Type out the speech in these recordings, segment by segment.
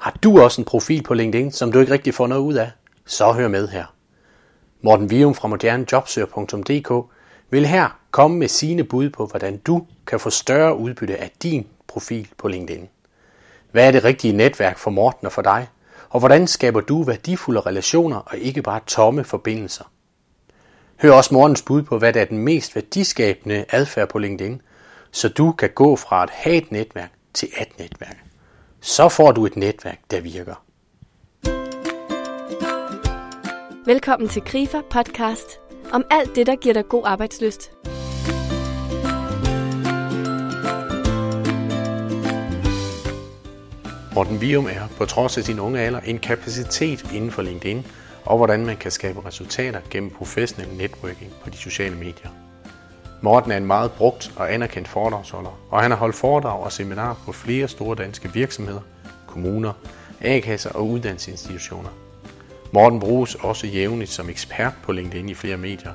Har du også en profil på LinkedIn, som du ikke rigtig får noget ud af? Så hør med her. Morten Vium fra modernejobsøger.dk vil her komme med sine bud på, hvordan du kan få større udbytte af din profil på LinkedIn. Hvad er det rigtige netværk for Morten og for dig? Og hvordan skaber du værdifulde relationer og ikke bare tomme forbindelser? Hør også Mortens bud på, hvad der er den mest værdiskabende adfærd på LinkedIn, så du kan gå fra at have et netværk til at netværk. Så får du et netværk, der virker. Velkommen til Grifer podcast om alt det, der giver dig god arbejdsløst. Morten Vium er, på trods af sin unge alder, en kapacitet inden for LinkedIn, og hvordan man kan skabe resultater gennem professionel networking på de sociale medier. Morten er en meget brugt og anerkendt foredragsholder, og han har holdt foredrag og seminar på flere store danske virksomheder, kommuner, A-kasser og uddannelsesinstitutioner. Morten bruges også jævnligt som ekspert på LinkedIn i flere medier,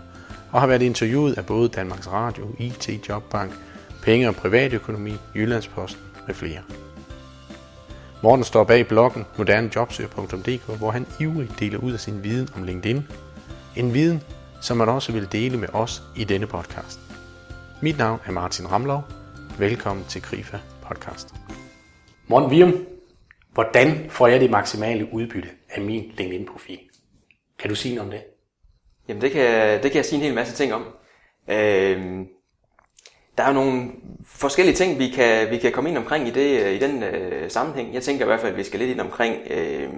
og har været interviewet af både Danmarks Radio, IT, Jobbank, Penge og Privatøkonomi, Jyllandsposten med flere. Morten står bag bloggen modernejobsøger.dk, hvor han ivrigt deler ud af sin viden om LinkedIn. En viden, som man også vil dele med os i denne podcast. Mit navn er Martin Ramlov. Velkommen til Grifa Podcast. Morten Vium, hvordan får jeg det maksimale udbytte af min LinkedIn-profil? Kan du sige noget om det? Jamen det kan, det kan jeg sige en hel masse ting om. Øhm, der er jo nogle forskellige ting, vi kan, vi kan komme ind omkring i, det, i den øh, sammenhæng. Jeg tænker i hvert fald, at vi skal lidt ind omkring, øh,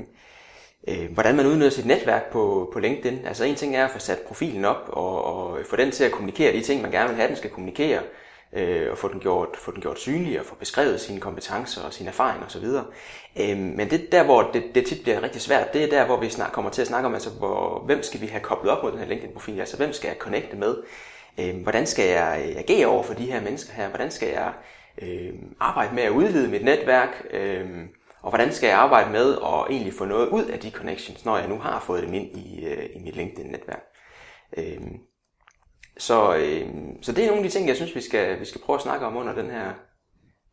øh, hvordan man udnytter sit netværk på, på LinkedIn. Altså en ting er at få sat profilen op og, og få den til at kommunikere de ting, man gerne vil have, den skal kommunikere. Øh, og få den, gjort, få den gjort synlig og få beskrevet sine kompetencer og sine erfaringer osv. Øh, men det der, hvor det, det tit bliver rigtig svært, det er der, hvor vi snart kommer til at snakke om, altså, hvor, hvem skal vi have koblet op mod den her LinkedIn-profil? Altså hvem skal jeg connecte med? Øh, hvordan skal jeg øh, agere over for de her mennesker her? Hvordan skal jeg øh, arbejde med at udvide mit netværk? Øh, og hvordan skal jeg arbejde med at egentlig få noget ud af de connections, når jeg nu har fået dem ind i, øh, i mit LinkedIn-netværk? Øh, så, øh, så det er nogle af de ting, jeg synes, vi skal, vi skal prøve at snakke om under den her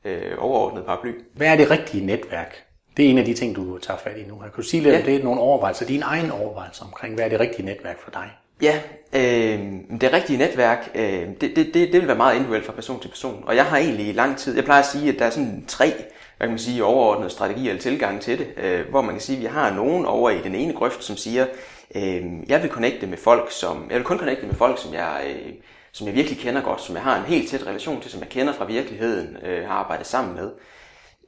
øh, overordnede paraply. Hvad er det rigtige netværk? Det er en af de ting, du tager fat i nu. Kan du sige lidt ja. om det? Nogle overvejelser, dine egne overvejelser omkring, hvad er det rigtige netværk for dig? Ja, øh, det rigtige netværk, øh, det, det, det, det vil være meget individuelt fra person til person. Og jeg har egentlig i lang tid, jeg plejer at sige, at der er sådan tre hvad kan man sige, overordnet strategi eller tilgang til det, øh, hvor man kan sige, at vi har nogen over i den ene grøft, som siger, øh, jeg vil connecte med folk, som, jeg vil kun connecte med folk, som jeg, øh, som jeg virkelig kender godt, som jeg har en helt tæt relation til, som jeg kender fra virkeligheden, øh, har arbejdet sammen med.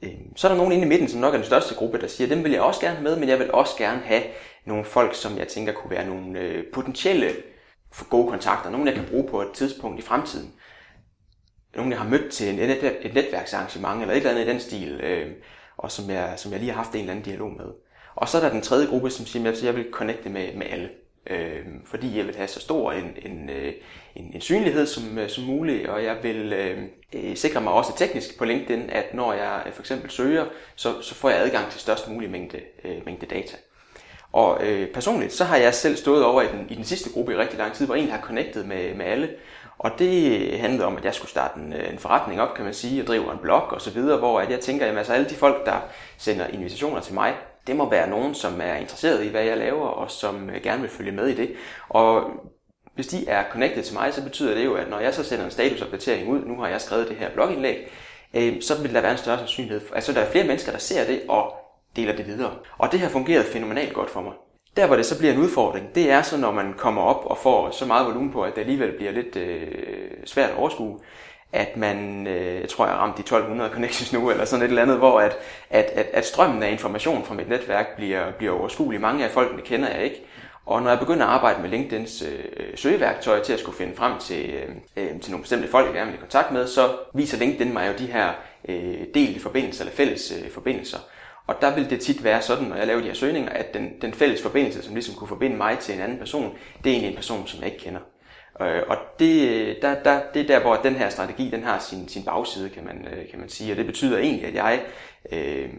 Øh, så er der nogen inde i midten, som nok er den største gruppe, der siger, dem vil jeg også gerne med, men jeg vil også gerne have nogle folk, som jeg tænker kunne være nogle øh, potentielle for gode kontakter, nogle jeg kan bruge på et tidspunkt i fremtiden nogen, jeg har mødt til en, et, netværksarrangement eller et eller andet i den stil, øh, og som jeg, som jeg lige har haft en eller anden dialog med. Og så er der den tredje gruppe, som siger, at jeg vil connecte med, med alle. Øh, fordi jeg vil have så stor en, en, øh, en, en synlighed som, øh, som muligt, og jeg vil øh, øh, sikre mig også teknisk på LinkedIn, at når jeg for eksempel søger, så, så får jeg adgang til størst mulig mængde, øh, mængde data. Og øh, personligt, så har jeg selv stået over i den, i den sidste gruppe i rigtig lang tid, hvor en har connectet med, med alle. Og det handlede om, at jeg skulle starte en, øh, en forretning op, kan man sige, og drive en blog og så videre, hvor at jeg tænker, at altså, alle de folk, der sender invitationer til mig, det må være nogen, som er interesseret i, hvad jeg laver, og som øh, gerne vil følge med i det. Og hvis de er connected til mig, så betyder det jo, at når jeg så sender en statusopdatering ud, nu har jeg skrevet det her blogindlæg, øh, så vil der være en større sandsynlighed. Altså der er flere mennesker, der ser det, og deler det videre. Og det har fungeret fænomenalt godt for mig. Der hvor det så bliver en udfordring, det er så når man kommer op og får så meget volumen på, at det alligevel bliver lidt øh, svært at overskue, at man, øh, jeg tror jeg ramte de 1200 connections nu, eller sådan et eller andet, hvor at, at, at, at strømmen af information fra mit netværk bliver, bliver overskuelig. Mange af folkene kender jeg ikke. Og når jeg begynder at arbejde med LinkedIns øh, søgeværktøj til at skulle finde frem til, øh, øh til nogle bestemte folk, jeg gerne vil i kontakt med, så viser LinkedIn mig jo de her øh, delte forbindelser, eller fælles øh, forbindelser. Og der vil det tit være sådan, når jeg laver de her søgninger, at den, den fælles forbindelse, som ligesom kunne forbinde mig til en anden person, det er egentlig en person, som jeg ikke kender. Øh, og det, der, der, det er der, hvor den her strategi, den har sin, sin bagside, kan man, øh, kan man sige. Og det betyder egentlig, at jeg øh,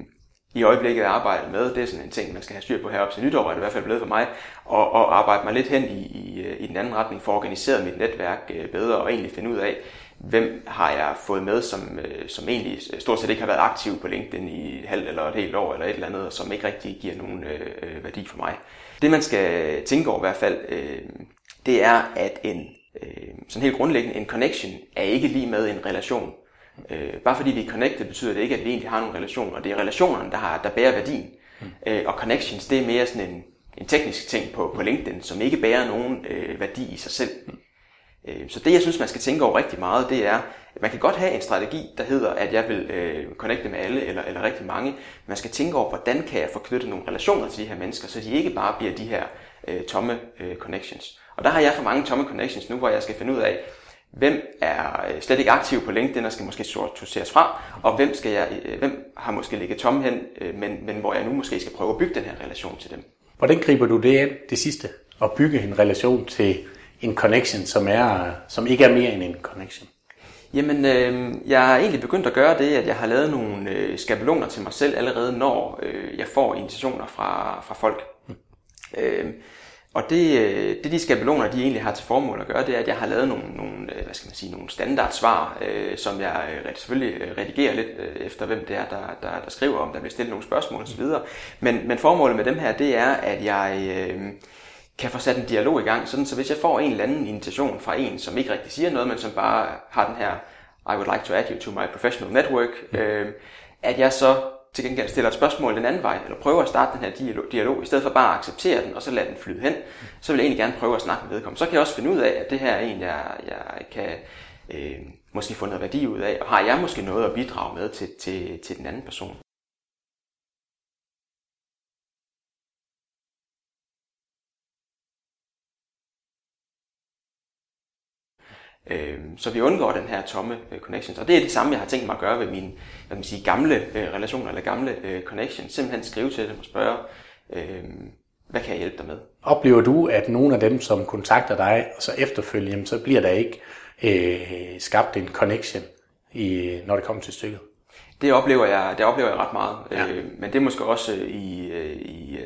i øjeblikket arbejder med, det er sådan en ting, man skal have styr på heroppe til nytår, er det i hvert fald blevet for mig, og, og arbejde mig lidt hen i, i, øh, i den anden retning for at organisere mit netværk øh, bedre og egentlig finde ud af, hvem har jeg fået med, som, øh, som egentlig øh, stort set ikke har været aktiv på LinkedIn i et halvt eller et helt år eller et eller andet, og som ikke rigtig giver nogen øh, øh, værdi for mig. Det man skal tænke over i hvert fald, øh, det er, at en øh, sådan helt grundlæggende, en connection er ikke lige med en relation. Øh, bare fordi vi er connected, betyder det ikke, at vi egentlig har nogle relationer. Og det er relationerne, der, har, der bærer værdien. Øh, og connections, det er mere sådan en, en teknisk ting på, på LinkedIn, som ikke bærer nogen øh, værdi i sig selv. Mm. Øh, så det, jeg synes, man skal tænke over rigtig meget, det er, at man kan godt have en strategi, der hedder, at jeg vil øh, connecte med alle, eller, eller rigtig mange. Man skal tænke over, hvordan kan jeg få knyttet nogle relationer til de her mennesker, så de ikke bare bliver de her øh, tomme øh, connections. Og der har jeg for mange tomme connections nu, hvor jeg skal finde ud af, hvem er øh, slet ikke aktiv på LinkedIn og skal måske sorteres fra, og hvem, skal jeg, øh, hvem har måske ligget tom hen, øh, men, men hvor jeg nu måske skal prøve at bygge den her relation til dem. Hvordan griber du det ind, det sidste, at bygge en relation til en connection, som, er, som ikke er mere end en connection? Jamen, øh, jeg har egentlig begyndt at gøre det, at jeg har lavet nogle øh, skabeloner til mig selv allerede, når øh, jeg får invitationer fra, fra folk. Mm. Øh, og det, øh, det de skabeloner, de egentlig har til formål at gøre, det er, at jeg har lavet nogle, nogle, øh, hvad skal man sige, nogle standardsvar, øh, som jeg øh, selvfølgelig redigerer lidt øh, efter, hvem det er, der, der, der skriver, om der bliver stillet nogle spørgsmål osv. Men, men formålet med dem her, det er, at jeg øh, kan få sat en dialog i gang, sådan så hvis jeg får en eller anden invitation fra en, som ikke rigtig siger noget, men som bare har den her, I would like to add you to my professional network, øh, at jeg så til gengæld stiller et spørgsmål den anden vej, eller prøver at starte den her dialog, dialog, i stedet for bare at acceptere den, og så lade den flyde hen, så vil jeg egentlig gerne prøve at snakke med vedkommende. Så kan jeg også finde ud af, at det her er en, jeg, jeg kan øh, måske få noget værdi ud af, og har jeg måske noget at bidrage med til, til, til den anden person. Øh, så vi undgår den her tomme øh, connections. Og det er det samme, jeg har tænkt mig at gøre ved mine hvad man sige, gamle øh, relationer eller gamle øh, connections. Simpelthen skrive til dem og spørge, øh, hvad kan jeg hjælpe dig med? Oplever du, at nogle af dem, som kontakter dig, og så efterfølgende, så bliver der ikke øh, skabt en connection, i, når det kommer til stykket? Det oplever jeg, det oplever jeg ret meget. Ja. Øh, men det er måske også i, øh, i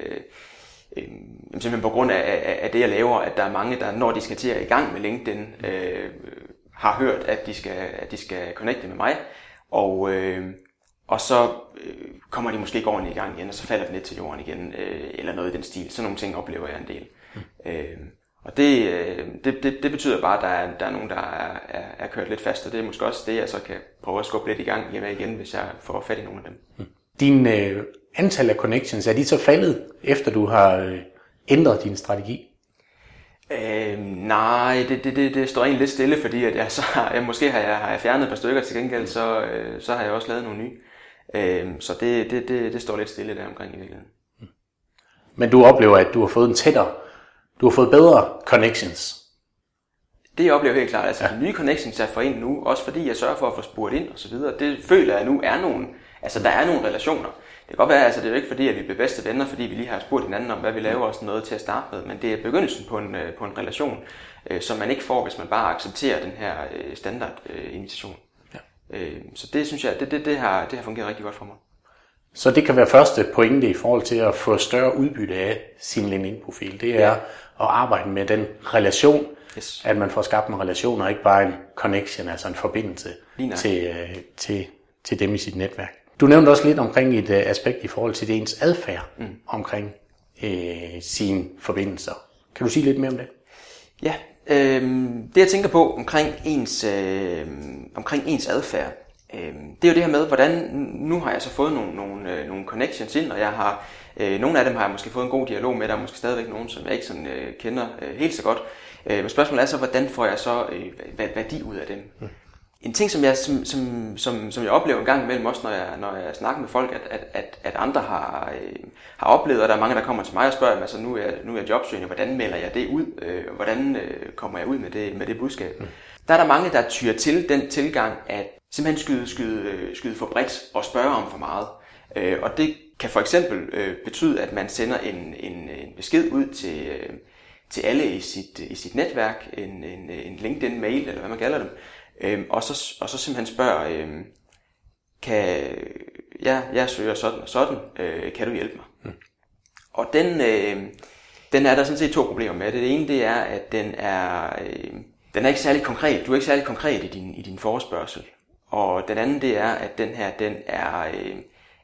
øh, simpelthen på grund af, af, af det, jeg laver, at der er mange, der når de skal til at i gang med LinkedIn, øh, har hørt, at de skal, at de skal connecte med mig. Og, øh, og så øh, kommer de måske ikke ordentligt i gang igen, og så falder det lidt til jorden igen, øh, eller noget i den stil. Sådan nogle ting oplever jeg en del. Mm. Øh, og det, øh, det, det, det betyder bare, at der er, der er nogen, der er, er, er kørt lidt fast, og det er måske også det, jeg så kan prøve at skubbe lidt i gang med igen, hvis jeg får fat i nogle af dem. Mm. Din øh, antal af connections, er de så faldet, efter du har øh, ændret din strategi? Øh, nej, det, det, det, det står egentlig lidt stille, fordi at jeg så har, jeg, måske har jeg, har jeg fjernet et par stykker til gengæld, så, øh, så har jeg også lavet nogle nye. Øh, så det, det, det, det står lidt stille der omkring i virkeligheden. Men du oplever, at du har fået en tættere, du har fået bedre connections? Det jeg oplever helt klart, altså ja. nye connections er for ind nu, også fordi jeg sørger for at få spurgt ind og så videre. Det føler jeg nu er nogle, altså der er nogle relationer. Det kan godt være, altså det er jo ikke fordi, at vi bliver bedste venner, fordi vi lige har spurgt hinanden om, hvad vi laver og sådan noget til at starte med, men det er begyndelsen på en, øh, på en relation, øh, som man ikke får, hvis man bare accepterer den her øh, standard øh, invitation. Ja. Øh, så det synes jeg, det, det, det, har, det har fungeret rigtig godt for mig. Så det kan være første pointe i forhold til at få større udbytte af sin LinkedIn-profil. Det er ja. at arbejde med den relation, yes. at man får skabt en relation og ikke bare en connection, altså en forbindelse til, øh, til, til dem i sit netværk. Du nævnte også lidt omkring et uh, aspekt i forhold til det ens adfærd mm. omkring uh, sine forbindelser. Kan du sige lidt mere om det? Ja, øh, det jeg tænker på omkring ens, øh, omkring ens adfærd, øh, det er jo det her med, hvordan, nu har jeg så fået nogle, nogle, øh, nogle connections ind, og jeg har, øh, nogle af dem har jeg måske fået en god dialog med, der er måske stadigvæk nogen, som jeg ikke sådan, øh, kender øh, helt så godt. Øh, men spørgsmålet er så, hvordan får jeg så øh, værdi ud af dem? Mm en ting, som jeg, som, som, som, som jeg oplever en gang imellem, også når jeg, når jeg snakker med folk, at, at, at, at andre har, øh, har oplevet, og der er mange, der kommer til mig og spørger, altså nu er, nu er jeg jobsøgende, hvordan melder jeg det ud? Øh, hvordan øh, kommer jeg ud med det, med det budskab? Mm. Der er der mange, der tyrer til den tilgang, at simpelthen skyde, skyde, øh, skyde for bredt og spørge om for meget. Øh, og det kan for eksempel øh, betyde, at man sender en, en, en besked ud til, øh, til alle i sit, i sit netværk, en, en, en LinkedIn-mail, eller hvad man kalder dem, Øhm, og, så, og så simpelthen spørger, øhm, kan ja, jeg søger sådan og sådan, øh, kan du hjælpe mig? Mm. Og den, øh, den er der sådan set to problemer med. Det ene det er, at den er, øh, den er ikke særlig konkret. Du er ikke særlig konkret i din, i din forespørgsel. Og den anden, det er, at den her, den er, øh,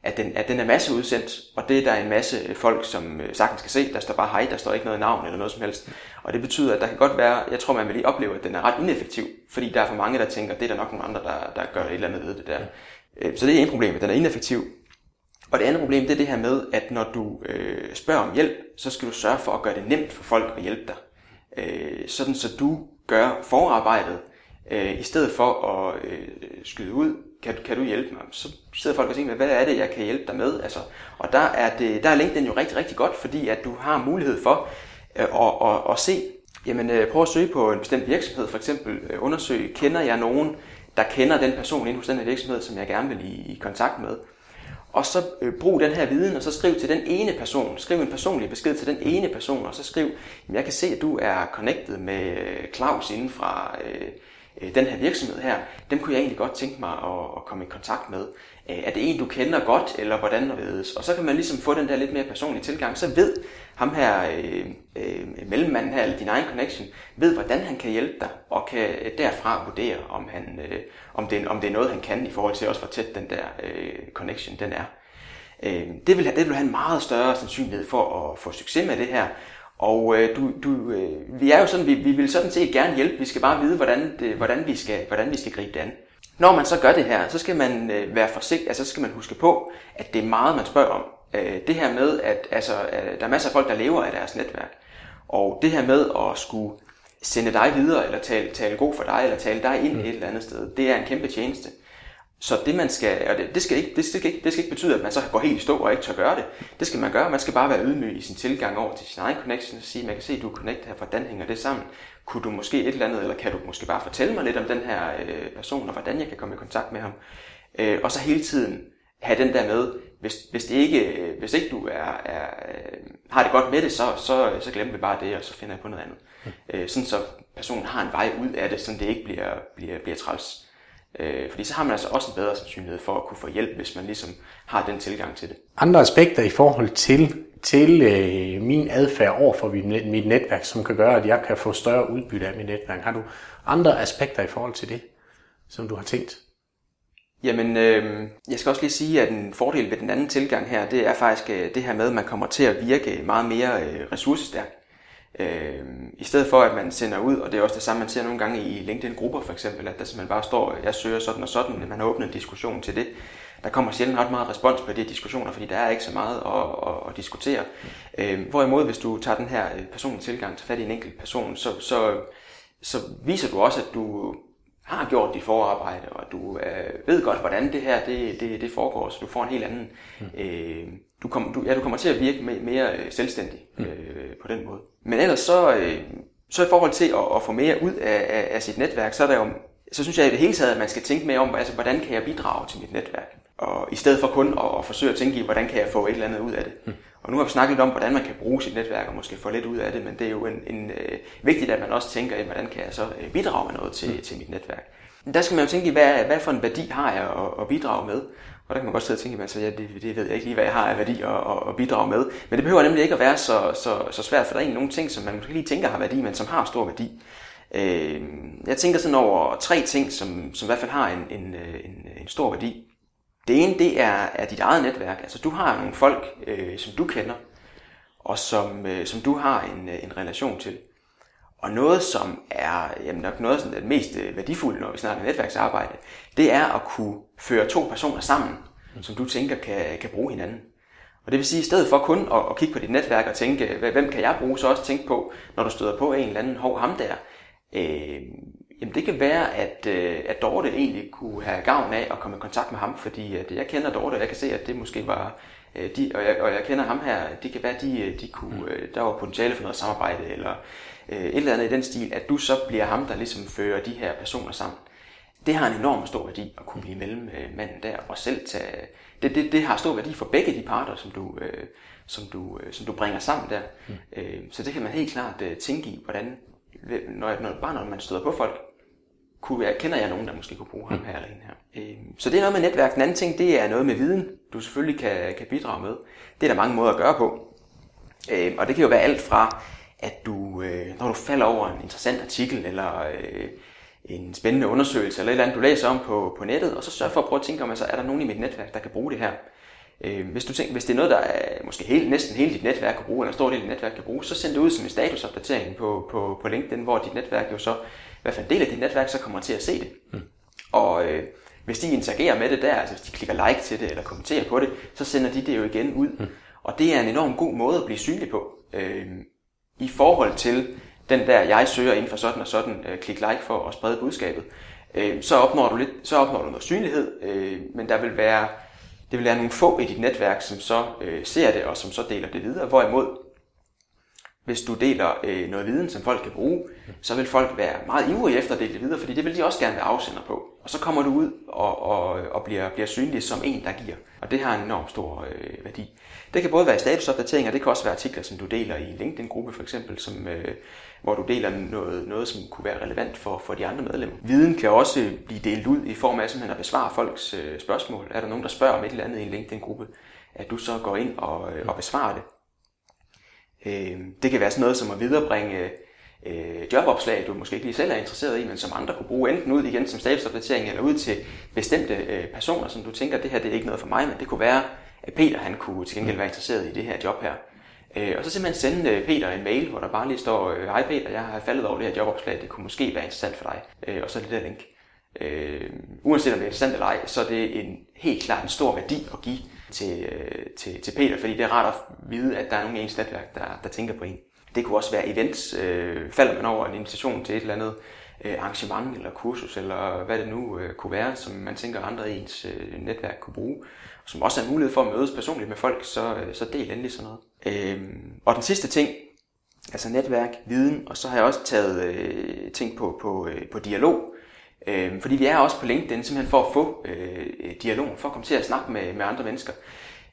at den, at den er masseudsendt, og det er der en masse øh, folk, som øh, sagtens kan se. Der står bare hej, der står ikke noget navn eller noget som helst. Og det betyder, at der kan godt være, jeg tror, man vil lige opleve, at den er ret ineffektiv, fordi der er for mange, der tænker, det er der nok nogle andre, der, der gør et eller andet ved det der. Øh, så det er en problem, den er ineffektiv. Og det andet problem, det er det her med, at når du øh, spørger om hjælp, så skal du sørge for at gøre det nemt for folk at hjælpe dig. Øh, sådan så du gør forarbejdet, øh, i stedet for at øh, skyde ud, kan, kan du hjælpe mig? Så sidder folk og tænker, hvad er det, jeg kan hjælpe dig med? Altså, og der er, det, der er LinkedIn jo rigtig, rigtig godt, fordi at du har mulighed for øh, at, at, at se, jamen øh, prøv at søge på en bestemt virksomhed, for eksempel øh, undersøg, kender jeg nogen, der kender den person inden hos den her virksomhed, som jeg gerne vil i, i kontakt med? Og så øh, brug den her viden, og så skriv til den ene person. Skriv en personlig besked til den ene person, og så skriv, jamen, jeg kan se, at du er connected med øh, Claus inden fra øh, øh, den her virksomhed her, dem kunne jeg egentlig godt tænke mig at, at komme i kontakt med. Øh, er det en, du kender godt, eller hvordan og vedes? Og så kan man ligesom få den der lidt mere personlige tilgang. Så ved ham her, øh, øh, mellemmanden her, eller din egen connection, ved, hvordan han kan hjælpe dig, og kan øh, derfra vurdere, om, han, øh, om, det, om det er noget, han kan, i forhold til også, hvor tæt den der øh, connection den er. Øh, det, vil, det vil have en meget større sandsynlighed for at få succes med det her, og øh, du, du, øh, vi er jo sådan, vi, vi vil sådan set gerne hjælpe, vi skal bare vide, hvordan, det, hvordan, vi, skal, hvordan vi skal gribe det an. Når man så gør det her, så skal man øh, være forsigtig, altså så skal man huske på, at det er meget, man spørger om. Øh, det her med, at altså, øh, der er masser af folk, der lever af deres netværk. Og det her med at skulle sende dig videre, eller tale, tale god for dig, eller tale dig ind mm. et eller andet sted, det er en kæmpe tjeneste. Så det man skal, og det, det, skal ikke, det, skal ikke, det skal ikke betyde, at man så går helt i stå og ikke tør gøre det. Det skal man gøre. Man skal bare være ydmyg i sin tilgang over til sin egen connection og sige, man kan se, at du er connected her, hvordan hænger det sammen? Kunne du måske et eller andet, eller kan du måske bare fortælle mig lidt om den her øh, person, og hvordan jeg kan komme i kontakt med ham? Øh, og så hele tiden have den der med, hvis, hvis, det ikke, hvis ikke du er, er, øh, har det godt med det, så, så, så glemmer vi bare det, og så finder jeg på noget andet. Øh, sådan så personen har en vej ud af det, så det ikke bliver, bliver, bliver træls. Øh, fordi så har man altså også en bedre sandsynlighed for at kunne få hjælp, hvis man ligesom har den tilgang til det. Andre aspekter i forhold til, til øh, min adfærd over for mit, netværk, som kan gøre, at jeg kan få større udbytte af mit netværk. Har du andre aspekter i forhold til det, som du har tænkt? Jamen, øh, jeg skal også lige sige, at en fordel ved den anden tilgang her, det er faktisk øh, det her med, at man kommer til at virke meget mere øh, ressourcestærk. Øh, I stedet for, at man sender ud, og det er også det samme, man ser nogle gange i LinkedIn-grupper for eksempel, at der simpelthen bare står, jeg søger sådan og sådan, at man har åbnet en diskussion til det. Der kommer sjældent ret meget respons på de diskussioner, fordi der er ikke så meget at, at, at diskutere. Øh, hvorimod, hvis du tager den her øh, personlige tilgang til fat i en enkelt person, så, så, så viser du også, at du har gjort dit forarbejde, og du øh, ved godt, hvordan det her det, det, det foregår, så du får en helt anden... Mm. Øh, du, kom, du, ja, du kommer til at virke mere, mere øh, selvstændig mm. øh, på den måde. Men ellers så, øh, så i forhold til at, at få mere ud af, af, af sit netværk, så er der jo, så synes jeg i det hele taget, at man skal tænke mere om, altså, hvordan kan jeg bidrage til mit netværk? Og i stedet for kun at, at forsøge at tænke i, hvordan kan jeg få et eller andet ud af det. Mm. Og nu har vi snakket lidt om, hvordan man kan bruge sit netværk og måske få lidt ud af det, men det er jo en, en, øh, vigtigt, at man også tænker i, hvordan kan jeg så øh, bidrage med noget til, mm. til mit netværk. Der skal man jo tænke i, hvad, hvad for en værdi har jeg at, at bidrage med? Og der kan man godt sidde og tænke, altså, ja, det, det ved jeg ikke lige, hvad jeg har af værdi at, at, at bidrage med. Men det behøver nemlig ikke at være så, så, så svært, for der er egentlig nogle ting, som man måske lige tænker har værdi, men som har stor værdi. Øh, jeg tænker sådan over tre ting, som, som i hvert fald har en, en, en, en stor værdi. Det ene, det er, er dit eget netværk. Altså du har nogle folk, øh, som du kender, og som, øh, som du har en, en relation til. Og noget, som er jamen nok noget af det mest øh, værdifulde, når vi snakker netværksarbejde, det er at kunne føre to personer sammen, som du tænker kan, kan bruge hinanden. Og det vil sige, i stedet for kun at, at kigge på dit netværk og tænke, hvem kan jeg bruge, så også tænke på, når du støder på en eller anden hov ham der. Øh, jamen det kan være, at, øh, at Dorte egentlig kunne have gavn af at komme i kontakt med ham, fordi at jeg kender Dorte, og jeg kan se, at det måske var, øh, de, og, jeg, og jeg kender ham her, det kan være, at de, de kunne, øh, der var potentiale for noget samarbejde, eller øh, et eller andet i den stil, at du så bliver ham, der ligesom fører de her personer sammen. Det har en enorm stor værdi at kunne blive mellemmanden der, og selv tage, det, det, det har stor værdi for begge de parter, som du, øh, som du, øh, som du bringer sammen der. Mm. Øh, så det kan man helt klart øh, tænke i, hvordan, når, når, bare når man støder på folk, kunne jeg, kender jeg nogen, der måske kunne bruge ham mm. her eller en her. Øh, så det er noget med netværk. Den anden ting, det er noget med viden, du selvfølgelig kan, kan bidrage med. Det er der mange måder at gøre på. Øh, og det kan jo være alt fra at du, øh, når du falder over en interessant artikel, eller øh, en spændende undersøgelse, eller et eller andet, du læser om på, på nettet, og så sørg for at prøve at tænke om, altså, er der nogen i mit netværk, der kan bruge det her? Øh, hvis, du tænker, hvis det er noget, der er måske helt, næsten hele dit netværk kan bruge, eller en stor del af dit netværk kan bruge, så send det ud som en statusopdatering på, på, på LinkedIn, hvor dit netværk jo så, i hvert fald en del af dit netværk, så kommer til at se det. Mm. Og øh, hvis de interagerer med det der, altså hvis de klikker like til det, eller kommenterer på det, så sender de det jo igen ud. Mm. Og det er en enorm god måde at blive synlig på, øh, i forhold til den der, jeg søger inden for sådan og sådan, øh, klik like for at sprede budskabet. Øh, så opnår du lidt, så opnår du noget synlighed, øh, men der vil være det vil være nogle få i dit netværk, som så øh, ser det og som så deler det videre. Hvorimod, hvis du deler øh, noget viden, som folk kan bruge, så vil folk være meget ivrige efter at dele det videre, fordi det vil de også gerne være afsender på. Og så kommer du ud og, og, og bliver, bliver synlig som en, der giver. Og det har en enorm stor øh, værdi. Det kan både være statusopdateringer, det kan også være artikler, som du deler i en LinkedIn-gruppe for eksempel, som, øh, hvor du deler noget, noget, som kunne være relevant for, for de andre medlemmer. Viden kan også blive delt ud i form af simpelthen at besvare folks øh, spørgsmål. Er der nogen, der spørger om et eller andet i en LinkedIn-gruppe, at du så går ind og, øh, og besvarer det. Øh, det kan være sådan noget som at viderebringe øh, jobopslag, du måske ikke lige selv er interesseret i, men som andre kunne bruge enten ud igen som statusopdatering, eller ud til bestemte øh, personer, som du tænker, det her det er ikke noget for mig, men det kunne være, at Peter han kunne til gengæld være interesseret i det her job her. Øh, og så simpelthen sende øh, Peter en mail, hvor der bare lige står, øh, hej Peter, jeg har faldet over det her jobopslag, det kunne måske være interessant for dig. Øh, og så det der link. Øh, uanset om det er interessant eller ej, så er det en helt klart en stor værdi at give til, øh, til, til Peter, fordi det er rart at vide, at der er nogen i ens netværk, der, der tænker på en. Det kunne også være events. Øh, falder man over en invitation til et eller andet øh, arrangement eller kursus, eller hvad det nu øh, kunne være, som man tænker andre i ens øh, netværk kunne bruge, som også er en mulighed for at mødes personligt med folk, så, øh, så del endelig sådan noget. Øh, og den sidste ting, altså netværk, viden, og så har jeg også taget øh, ting på, på, øh, på dialog. Øh, fordi vi er også på LinkedIn simpelthen for at få øh, dialog, for at komme til at snakke med, med andre mennesker.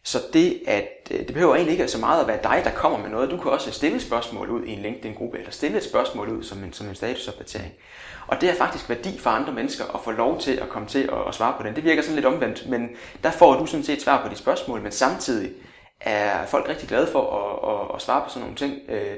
Så det, at, øh, det behøver egentlig ikke så meget at være dig, der kommer med noget. Du kan også stille spørgsmål ud i en LinkedIn-gruppe, eller stille et spørgsmål ud som en, som en statusopdatering. Og det er faktisk værdi for andre mennesker at få lov til at komme til at, at svare på den. Det virker sådan lidt omvendt, men der får du sådan set svar på de spørgsmål, men samtidig er folk rigtig glade for at, at, at svare på sådan nogle ting. Øh,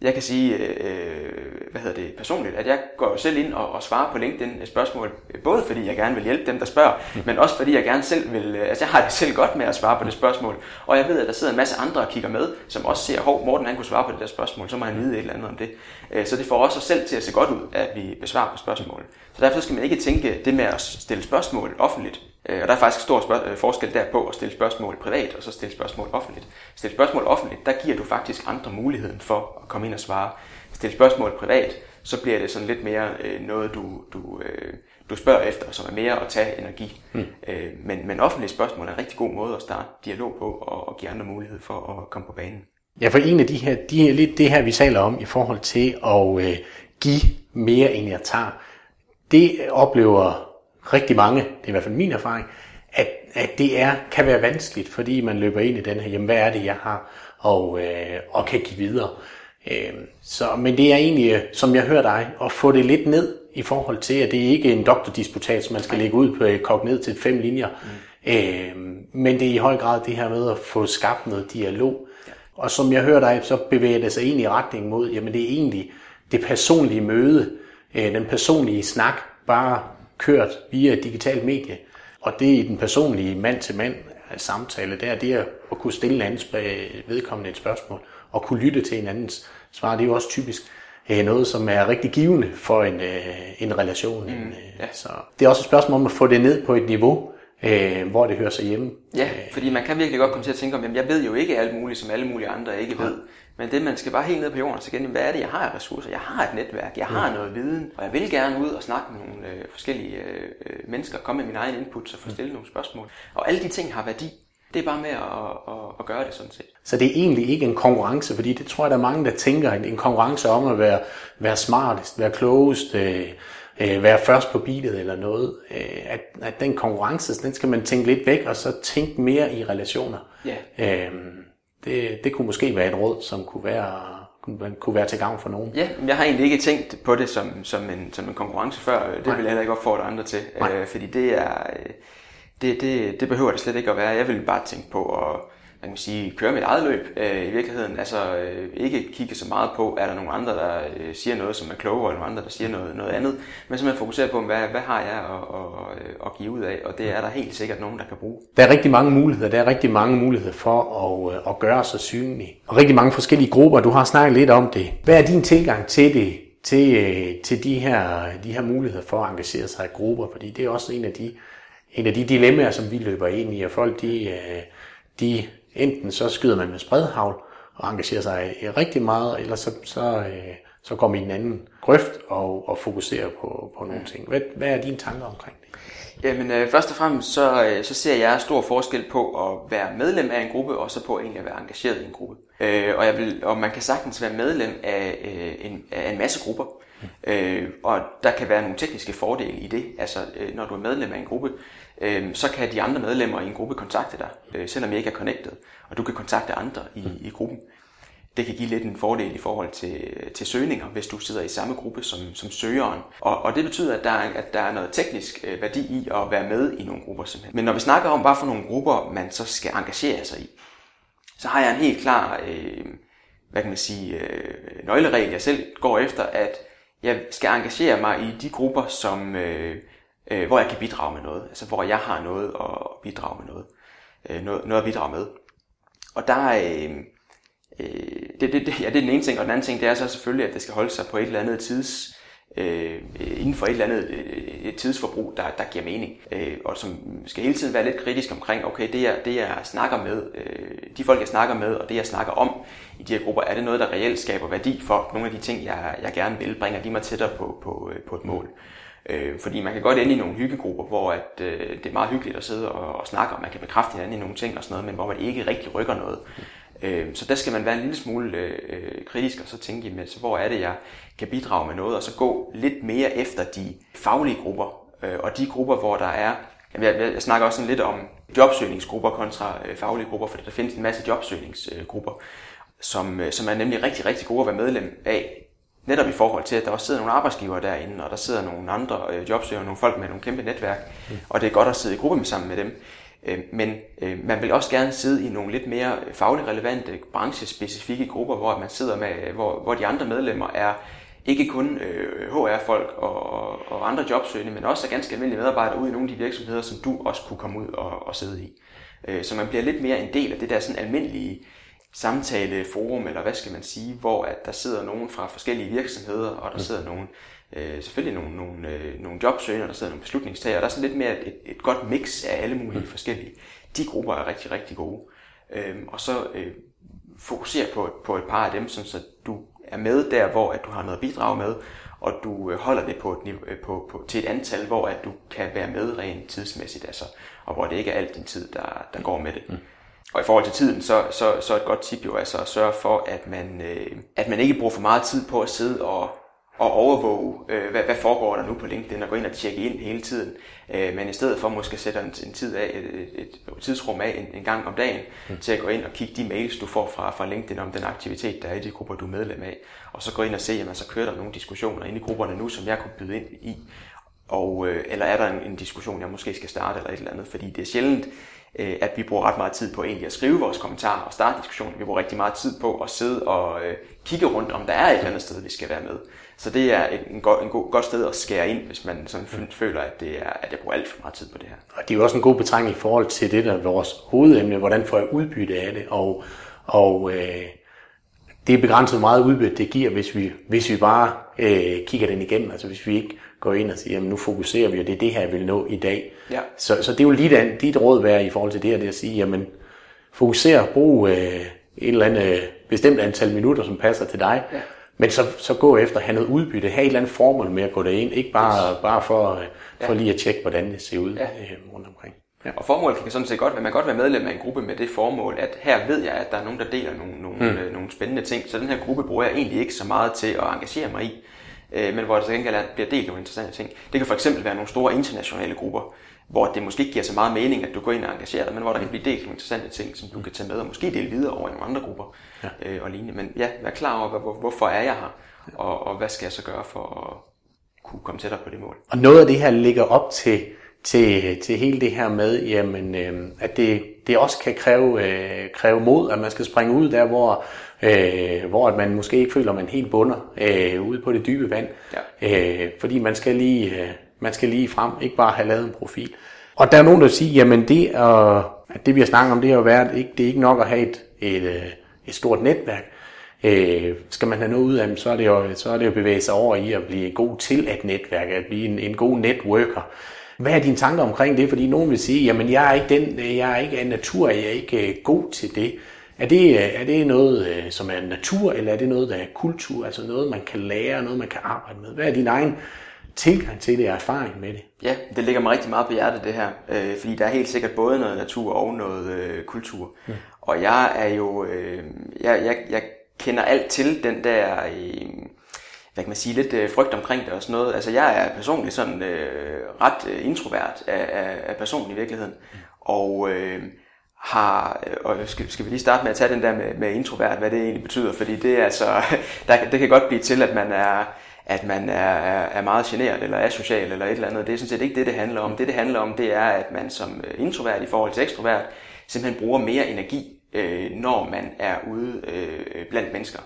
Øh, jeg kan sige, øh, hvad hedder det, personligt, at jeg går selv ind og, og svarer på LinkedIn spørgsmål, både fordi jeg gerne vil hjælpe dem, der spørger, mm. men også fordi jeg gerne selv vil, øh, altså jeg har det selv godt med at svare på det spørgsmål, og jeg ved, at der sidder en masse andre og kigger med, som også siger, hov, Morten han kunne svare på det der spørgsmål, så må han vide et eller andet om det. Øh, så det får også os selv til at se godt ud, at vi besvarer på spørgsmål. Så derfor skal man ikke tænke det med at stille spørgsmål offentligt, Øh, og der er faktisk stor øh, forskel der på at stille spørgsmål privat, og så stille spørgsmål offentligt. Stille spørgsmål offentligt, der giver du faktisk andre muligheden for at komme ind og svare. Stille spørgsmål privat, så bliver det sådan lidt mere øh, noget, du, du, øh, du spørger efter, som er mere at tage energi. Mm. Øh, men, men offentlige spørgsmål er en rigtig god måde at starte dialog på, og, og give andre mulighed for at komme på banen. Ja, for en af de her, de her lidt det her, vi taler om i forhold til at øh, give mere, end jeg tager, det oplever rigtig mange, det er i hvert fald min erfaring, at, at det er, kan være vanskeligt, fordi man løber ind i den her, jamen hvad er det, jeg har, og, øh, og kan give videre. Øh, så, men det er egentlig, som jeg hører dig, at få det lidt ned i forhold til, at det ikke er en doktordisputat, man skal lægge ud på øh, kogt ned til fem linjer. Mm. Øh, men det er i høj grad det her med at få skabt noget dialog. Ja. Og som jeg hører dig, så bevæger det sig egentlig i retning mod, jamen det er egentlig det personlige møde, øh, den personlige snak, bare kørt via et digitalt medie. Og det i den personlige mand-til-mand samtale, der det er at kunne stille andens vedkommende et spørgsmål, og kunne lytte til en andens svar. Det er jo også typisk øh, noget, som er rigtig givende for en, øh, en relation. Mm, øh, ja. Så det er også et spørgsmål om at få det ned på et niveau, hvor det hører sig hjemme. Ja, fordi man kan virkelig godt komme til at tænke om, jamen jeg ved jo ikke alt muligt, som alle mulige andre ikke ved. Men det, man skal bare helt ned på jorden, så igen, hvad er det, jeg har af ressourcer? Jeg har et netværk, jeg har noget viden, og jeg vil gerne ud og snakke med nogle øh, forskellige øh, øh mennesker, komme med min egen input og få stillet nogle spørgsmål. Og alle de ting har værdi. Det er bare med at, at, at gøre det sådan set. Så det er egentlig ikke en konkurrence, fordi det tror jeg, der er mange, der tænker, en, en konkurrence om at være, være smartest, være klogest, øh, øh, være først på beatet eller noget. Øh, at, at den konkurrence, den skal man tænke lidt væk, og så tænke mere i relationer. Ja. Øh, det, det kunne måske være et råd, som kunne være, kunne, kunne være til gavn for nogen. Ja, jeg har egentlig ikke tænkt på det som, som, en, som en konkurrence før. Det Nej. vil jeg heller ikke opfordre andre til, øh, fordi det er... Det, det, det behøver det slet ikke at være. Jeg vil bare tænke på at man kan sige, køre mit eget løb øh, i virkeligheden. Altså øh, ikke kigge så meget på, er der nogle andre, der øh, siger noget, som er klogere, eller nogle andre, der siger noget, noget andet. Men simpelthen fokusere på, hvad, hvad har jeg at, at, at, at give ud af, og det er der helt sikkert nogen, der kan bruge. Der er rigtig mange muligheder. Der er rigtig mange muligheder for at, øh, at gøre sig synlig. Og rigtig mange forskellige grupper. Du har snakket lidt om det. Hvad er din tilgang til det? Til, øh, til de, her, de her muligheder for at engagere sig i grupper? Fordi det er også en af de, en af de dilemmaer, som vi løber ind i, og folk de, de enten så skyder man med spredhavl og engagerer sig rigtig meget, eller så, så, øh, så går man i en anden grøft og, og fokuserer på, på nogle ting. Hvad, hvad er dine tanker omkring det? Jamen øh, først og fremmest så, øh, så ser jeg stor forskel på at være medlem af en gruppe, og så på egentlig at være engageret i en gruppe. Øh, og, jeg vil, og man kan sagtens være medlem af, øh, en, af en masse grupper, øh, og der kan være nogle tekniske fordele i det. Altså øh, når du er medlem af en gruppe, øh, så kan de andre medlemmer i en gruppe kontakte dig, øh, selvom I ikke er connected, og du kan kontakte andre i, i gruppen. Det kan give lidt en fordel i forhold til, til søgninger, hvis du sidder i samme gruppe som, som søgeren. Og, og det betyder, at der, er, at der er noget teknisk øh, værdi i at være med i nogle grupper simpelthen. Men når vi snakker om, hvad for nogle grupper man så skal engagere sig i, så har jeg en helt klar øh, hvad kan man sige, øh, nøgleregel, jeg selv går efter, at jeg skal engagere mig i de grupper, som, øh, øh, hvor jeg kan bidrage med noget. Altså hvor jeg har noget at bidrage med noget. Øh, noget, noget at bidrage med. Og der er... Øh, øh, det, det, det, ja, det er den ene ting, og den anden ting, det er så selvfølgelig, at det skal holde sig på et eller andet tids, øh, øh inden for et eller andet øh, øh, et tidsforbrug, der, der giver mening, øh, og som skal hele tiden være lidt kritisk omkring, okay, det jeg, det jeg snakker med, øh, de folk jeg snakker med, og det jeg snakker om i de her grupper, er det noget, der reelt skaber værdi for nogle af de ting, jeg, jeg gerne vil, bringer de mig tættere på, på, øh, på et mål. Øh, Øh, fordi man kan godt ende i nogle hyggegrupper, hvor at, øh, det er meget hyggeligt at sidde og, og snakke, og man kan bekræfte hinanden i nogle ting og sådan noget, men hvor man ikke rigtig rykker noget. Øh, så der skal man være en lille smule øh, kritisk og så tænke, jamen, så hvor er det, jeg kan bidrage med noget, og så gå lidt mere efter de faglige grupper, øh, og de grupper, hvor der er, jamen, jeg, jeg snakker også sådan lidt om jobsøgningsgrupper kontra øh, faglige grupper, for der findes en masse jobsøgningsgrupper, som, øh, som er nemlig rigtig, rigtig gode at være medlem af, netop i forhold til, at der også sidder nogle arbejdsgivere derinde, og der sidder nogle andre øh, jobsøgere, nogle folk med nogle kæmpe netværk, mm. og det er godt at sidde i gruppe med sammen med dem. Øh, men øh, man vil også gerne sidde i nogle lidt mere fagligt relevante, branchespecifikke grupper, hvor man sidder med, hvor, hvor de andre medlemmer er ikke kun øh, HR-folk og, og andre jobsøgende, men også er ganske almindelige medarbejdere ude i nogle af de virksomheder, som du også kunne komme ud og, og sidde i. Øh, så man bliver lidt mere en del af det der sådan almindelige samtaleforum, eller hvad skal man sige, hvor at der sidder nogen fra forskellige virksomheder, og der mm. sidder nogen, øh, selvfølgelig nogle, nogle, øh, nogle jobsøgere, der sidder nogle beslutningstagere. Der er sådan lidt mere et, et godt mix af alle mulige mm. forskellige. De grupper er rigtig, rigtig gode. Øhm, og så øh, fokusere på, på et par af dem, så du er med der, hvor at du har noget at bidrage med, og du øh, holder det på et, øh, på, på, til et antal, hvor at du kan være med rent tidsmæssigt, altså, og hvor det ikke er alt din tid, der, der går med det. Mm. Og i forhold til tiden, så, så, så et godt tip jo altså at sørge for, at man, øh, at man ikke bruger for meget tid på at sidde og, og overvåge, øh, hvad, hvad foregår der nu på LinkedIn, og gå ind og tjekke ind hele tiden. Øh, men i stedet for måske sætte en, en tid af, et, et, et tidsrum af en, en gang om dagen, mm. til at gå ind og kigge de mails, du får fra, fra LinkedIn om den aktivitet, der er i de grupper, du er medlem af. Og så gå ind og se, jamen så kører der nogle diskussioner inde i grupperne nu, som jeg kunne byde ind i. Og, øh, eller er der en, en diskussion, jeg måske skal starte, eller et eller andet. Fordi det er sjældent, øh, at vi bruger ret meget tid på egentlig at skrive vores kommentarer og starte diskussionen. Vi bruger rigtig meget tid på at sidde og øh, kigge rundt, om der er et eller andet sted, vi skal være med. Så det er en, en, god, en god, godt sted at skære ind, hvis man sådan mm. føler, at, det er, at jeg bruger alt for meget tid på det her. Og det er jo også en god betragtning i forhold til det, der er vores hovedemne. Hvordan får jeg udbytte af det? Og, og øh, det er begrænset meget udbytte, det giver, hvis vi, hvis vi bare øh, kigger den igennem. Altså hvis vi ikke går ind og siger, jamen nu fokuserer vi, og det er det her, jeg vil nå i dag. Ja. Så, så det er jo lige den, dit råd være i forhold til det her, det at sige, jamen fokuser, brug øh, et eller andet øh, bestemt antal minutter, som passer til dig, ja. men så, så gå efter at have noget udbytte, have et eller andet formål med at gå derind, ikke bare, yes. bare for, øh, for ja. lige at tjekke, hvordan det ser ud ja. øh, rundt omkring. Ja. Og formålet kan sådan set godt være, man kan godt være medlem af en gruppe med det formål, at her ved jeg, at der er nogen, der deler nogle, nogle, mm. øh, nogle spændende ting, så den her gruppe bruger jeg egentlig ikke så meget til at engagere mig i øh, men hvor der så gengæld bliver delt nogle interessante ting. Det kan for eksempel være nogle store internationale grupper, hvor det måske ikke giver så meget mening, at du går ind og engagerer dig, men hvor der kan blive delt nogle interessante ting, som du kan tage med og måske dele videre over i nogle andre grupper ja. øh, og lignende. Men ja, vær klar over, hvor, hvorfor er jeg her, og, og hvad skal jeg så gøre for at kunne komme tættere på det mål. Og noget af det her ligger op til, til, til hele det her med, jamen, øh, at det, det også kan kræve, øh, kræve mod, at man skal springe ud der, hvor, øh, hvor at man måske ikke føler, at man helt bunder øh, ude på det dybe vand. Ja. Øh, fordi man skal, lige, øh, man skal lige frem, ikke bare have lavet en profil. Og der er nogen, der siger, jamen det, øh, at det vi har snakket om, det har jo været, ikke, det er ikke nok at have et, et, øh, et stort netværk. Øh, skal man have noget ud af dem, så er det jo, så er det jo bevæge sig over i at blive god til at netværke, at blive en, en god networker. Hvad er dine tanker omkring det? Fordi nogen vil sige, jamen jeg er ikke, den, jeg er ikke af natur, jeg er ikke øh, god til det. Er det, øh, er det noget, øh, som er natur, eller er det noget, der er kultur? Altså noget, man kan lære, noget, man kan arbejde med? Hvad er din egen tilgang til det og erfaring med det? Ja, det ligger mig rigtig meget på hjertet det her, øh, fordi der er helt sikkert både noget natur og noget øh, kultur. Ja. Og jeg er jo, øh, jeg, jeg, jeg kender alt til den der, øh, hvad kan man sige, lidt øh, frygt omkring det og sådan noget. Altså jeg er personligt sådan øh, ret introvert af, af, af person i virkeligheden. Og øh, har, øh, og skal, skal vi lige starte med at tage den der med, med introvert, hvad det egentlig betyder, fordi det er altså, der, det kan godt blive til, at man er, at man er, er, meget generet eller asocial eller et eller andet. Det er sådan set ikke det, det handler om. Det, det handler om, det er, at man som øh, introvert i forhold til ekstrovert simpelthen bruger mere energi, øh, når man er ude øh, blandt mennesker.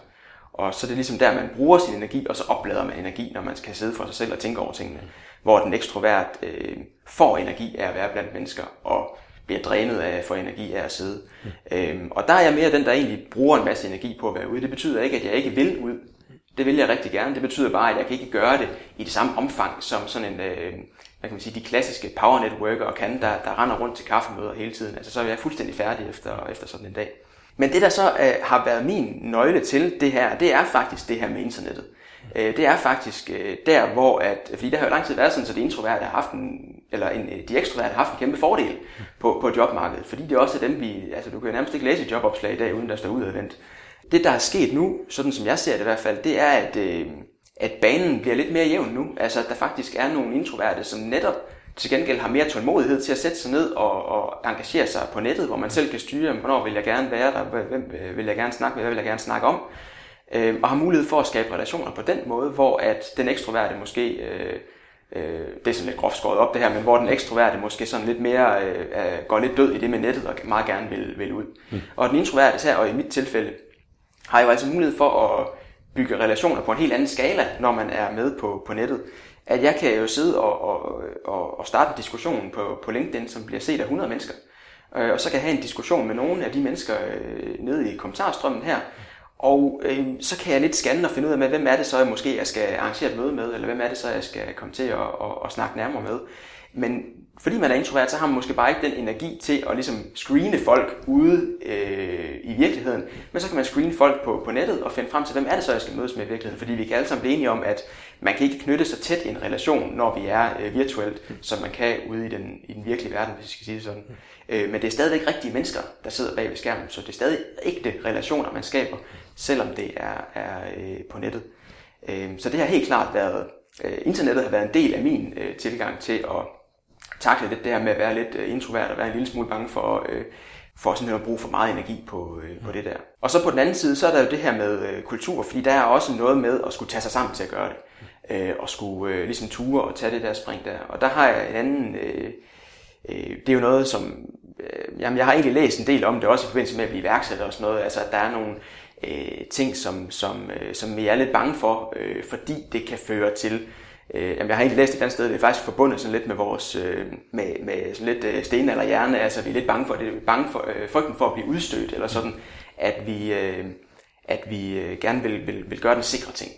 Og så er det ligesom der, man bruger sin energi, og så oplader man energi, når man skal sidde for sig selv og tænke over tingene. Hvor den ekstrovert øh, får energi af at være blandt mennesker, og bliver drænet af for energi af at sidde. Mm. Øhm, og der er jeg mere den, der egentlig bruger en masse energi på at være ude. Det betyder ikke, at jeg ikke vil ud. Det vil jeg rigtig gerne. Det betyder bare, at jeg kan ikke gøre det i det samme omfang som sådan en, øh, hvad kan man sige, de klassiske power networker kan, der, der render rundt til kaffemøder hele tiden. Altså så er jeg fuldstændig færdig efter, efter sådan en dag. Men det, der så øh, har været min nøgle til det her, det er faktisk det her med internettet. Øh, det er faktisk øh, der, hvor at, fordi der har jo lang tid været sådan, så de introverte har haft en, eller en, øh, de ekstroverte har haft en kæmpe fordel på, på jobmarkedet, fordi det også er dem, vi, altså du kan jo nærmest ikke læse jobopslag i dag, uden der står udadvendt. Det, der er sket nu, sådan som jeg ser det i hvert fald, det er, at, øh, at banen bliver lidt mere jævn nu. Altså, at der faktisk er nogle introverte, som netop til gengæld har mere tålmodighed til at sætte sig ned og, og engagere sig på nettet, hvor man selv kan styre, hvornår vil jeg gerne være der, hvem øh, vil jeg gerne snakke med, hvad vil jeg gerne snakke om, øh, og har mulighed for at skabe relationer på den måde, hvor at den ekstroverte måske, øh, øh, det er sådan lidt groft skåret op det her, men hvor den ekstroverte måske sådan lidt mere øh, går lidt død i det med nettet og meget gerne vil, vil ud. Mm. Og den introverte her, og i mit tilfælde, har jo altså mulighed for at bygge relationer på en helt anden skala, når man er med på, på nettet. At jeg kan jo sidde og, og, og, og starte en diskussion på, på LinkedIn, som bliver set af 100 mennesker. Øh, og så kan jeg have en diskussion med nogle af de mennesker øh, nede i kommentarstrømmen her. Og øh, så kan jeg lidt scanne og finde ud af, med, hvem er det så, jeg måske jeg skal arrangere et møde med, eller hvem er det så, jeg skal komme til at, at, at snakke nærmere med. Men fordi man er introvert, så har man måske bare ikke den energi til at ligesom screene folk ude øh, i virkeligheden. Men så kan man screene folk på, på nettet og finde frem til, hvem er det så, jeg skal mødes med i virkeligheden. Fordi vi kan alle sammen blive enige om, at man kan ikke knytte sig tæt i en relation, når vi er øh, virtuelt, som man kan ude i den, i den virkelige verden, hvis vi skal sige det sådan. Øh, men det er stadigvæk rigtige mennesker, der sidder bag ved skærmen, så det er stadig ægte relationer, man skaber, selvom det er, er øh, på nettet. Øh, så det har helt klart været, øh, internettet har været en del af min øh, tilgang til at takle det her med at være lidt øh, introvert og være en lille smule bange for, øh, for sådan at bruge for meget energi på, øh, på det der. Og så på den anden side, så er der jo det her med øh, kultur, fordi der er også noget med at skulle tage sig sammen til at gøre det. Øh, og skulle øh, ligesom ture og tage det der spring der. Og der har jeg en anden... Øh, øh, det er jo noget, som... Øh, jamen, jeg har egentlig læst en del om det, også i forbindelse med at blive iværksætter og sådan noget. Altså, at der er nogle øh, ting, som, som, øh, som vi er lidt bange for, øh, fordi det kan føre til Øh, jamen, jeg har egentlig læst et andet sted, det er faktisk forbundet sådan lidt med vores, øh, med, med sådan lidt øh, sten eller hjerne, altså vi er lidt bange for, det vi er bange for, øh, frygten for at blive udstødt, eller sådan, at vi, øh, at vi øh, gerne vil, vil, vil gøre den sikre ting.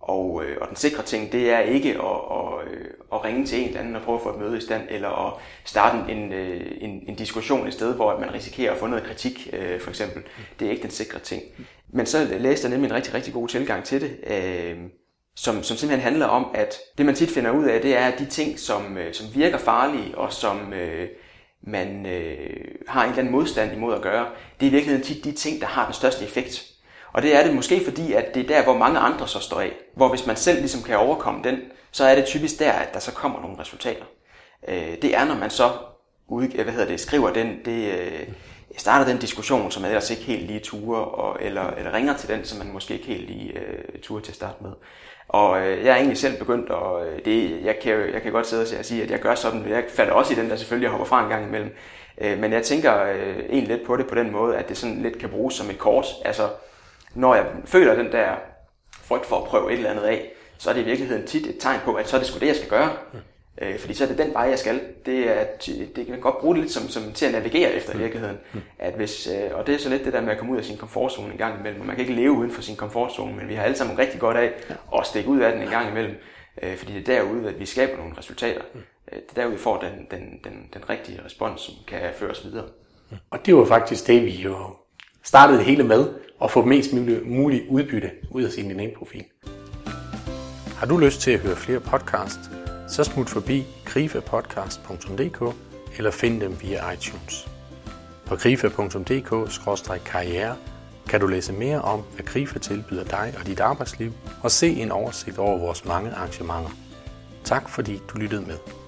Og, øh, og den sikre ting, det er ikke at, at, øh, at ringe til en eller anden og prøve at få et møde i stand, eller at starte en, øh, en, en diskussion et sted, hvor man risikerer at få noget kritik, øh, for eksempel. Det er ikke den sikre ting. Men så læste jeg nemlig en rigtig, rigtig god tilgang til det. Øh, som, som simpelthen handler om, at det man tit finder ud af, det er, at de ting, som, øh, som virker farlige, og som øh, man øh, har en eller anden modstand imod at gøre, det er i virkeligheden tit de ting, der har den største effekt. Og det er det måske fordi, at det er der, hvor mange andre så står af. Hvor hvis man selv ligesom kan overkomme den, så er det typisk der, at der så kommer nogle resultater. Øh, det er, når man så ud, øh, hvad hedder det, skriver den, det, øh, starter den diskussion, som man ellers ikke helt lige turer, og, eller, eller ringer til den, som man måske ikke helt lige øh, turer til at starte med. Og øh, jeg er egentlig selv begyndt, og øh, det, jeg, kan, jeg kan godt sidde og sige, at jeg gør sådan, jeg falder også i den der selvfølgelig, jeg hopper fra en gang imellem. Øh, men jeg tænker øh, egentlig lidt på det på den måde, at det sådan lidt kan bruges som et kort. Altså, når jeg føler den der frygt for at prøve et eller andet af, så er det i virkeligheden tit et tegn på, at så er det sgu det, jeg skal gøre. Mm. Øh, fordi så er det den vej, jeg skal. Det, er, det kan godt bruge det lidt som, som til at navigere efter i virkeligheden. At hvis, øh, og det er så lidt det der med at komme ud af sin komfortzone en gang imellem. Man kan ikke leve uden for sin komfortzone, men vi har alle sammen rigtig godt af at stikke ud af den en gang imellem. Øh, fordi det er derude, at vi skaber nogle resultater. Øh, det er derude, vi får den, den, den, den rigtige respons, som kan føres videre. Og det var faktisk det, vi jo startede det hele med, at få mest muligt muligt udbytte ud af sin LinkedIn-profil. Har du lyst til at høre flere podcasts, så smut forbi grifapodcast.dk eller find dem via iTunes. På grifa.dk-karriere kan du læse mere om, hvad Grifa tilbyder dig og dit arbejdsliv, og se en oversigt over vores mange arrangementer. Tak fordi du lyttede med.